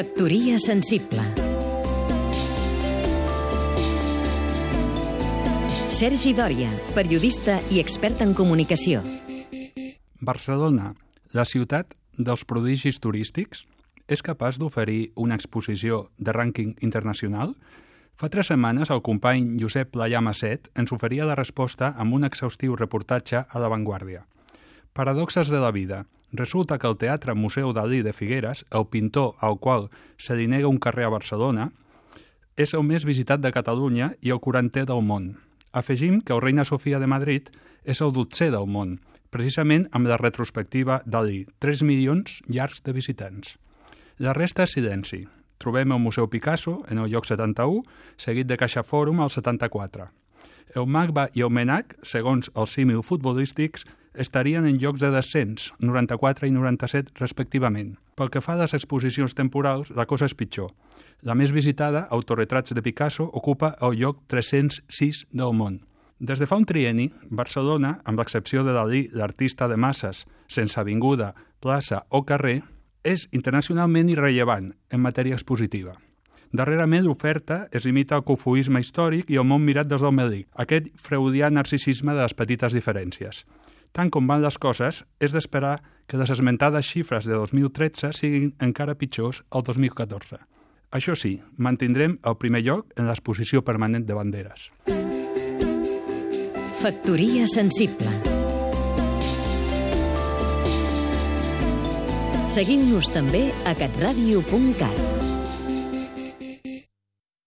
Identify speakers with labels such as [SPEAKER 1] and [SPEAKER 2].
[SPEAKER 1] Factoria sensible Sergi Dòria, periodista i expert en comunicació.
[SPEAKER 2] Barcelona, la ciutat dels prodigis turístics, és capaç d'oferir una exposició de rànquing internacional? Fa tres setmanes el company Josep Playà Masset ens oferia la resposta amb un exhaustiu reportatge a La Vanguardia. Paradoxes de la vida. Resulta que el Teatre Museu Dalí de Figueres, el pintor al qual se li nega un carrer a Barcelona, és el més visitat de Catalunya i el 40è del món. Afegim que el Reina Sofia de Madrid és el 12è del món, precisament amb la retrospectiva Dalí, 3 milions llargs de visitants. La resta és silenci. Trobem el Museu Picasso en el lloc 71, seguit de Caixa Fòrum al 74. El MACBA i el MENAC, segons els símil futbolístics, estarien en llocs de descens, 94 i 97 respectivament. Pel que fa a les exposicions temporals, la cosa és pitjor. La més visitada, Autoretrats de Picasso, ocupa el lloc 306 del món. Des de fa un trieni, Barcelona, amb l'excepció de Dalí, l'artista de masses, sense avinguda, plaça o carrer, és internacionalment irrellevant en matèria expositiva. Darrerament l'oferta es limita al cofuisme històric i al món mirat des del mèdic, aquest freudià narcisisme de les petites diferències. Tant com van les coses, és d'esperar que les esmentades xifres de 2013 siguin encara pitjors el 2014. Això sí, mantindrem el primer lloc en l'exposició permanent de banderes.
[SPEAKER 1] Factoria sensible Seguim-nos també a catradio.cat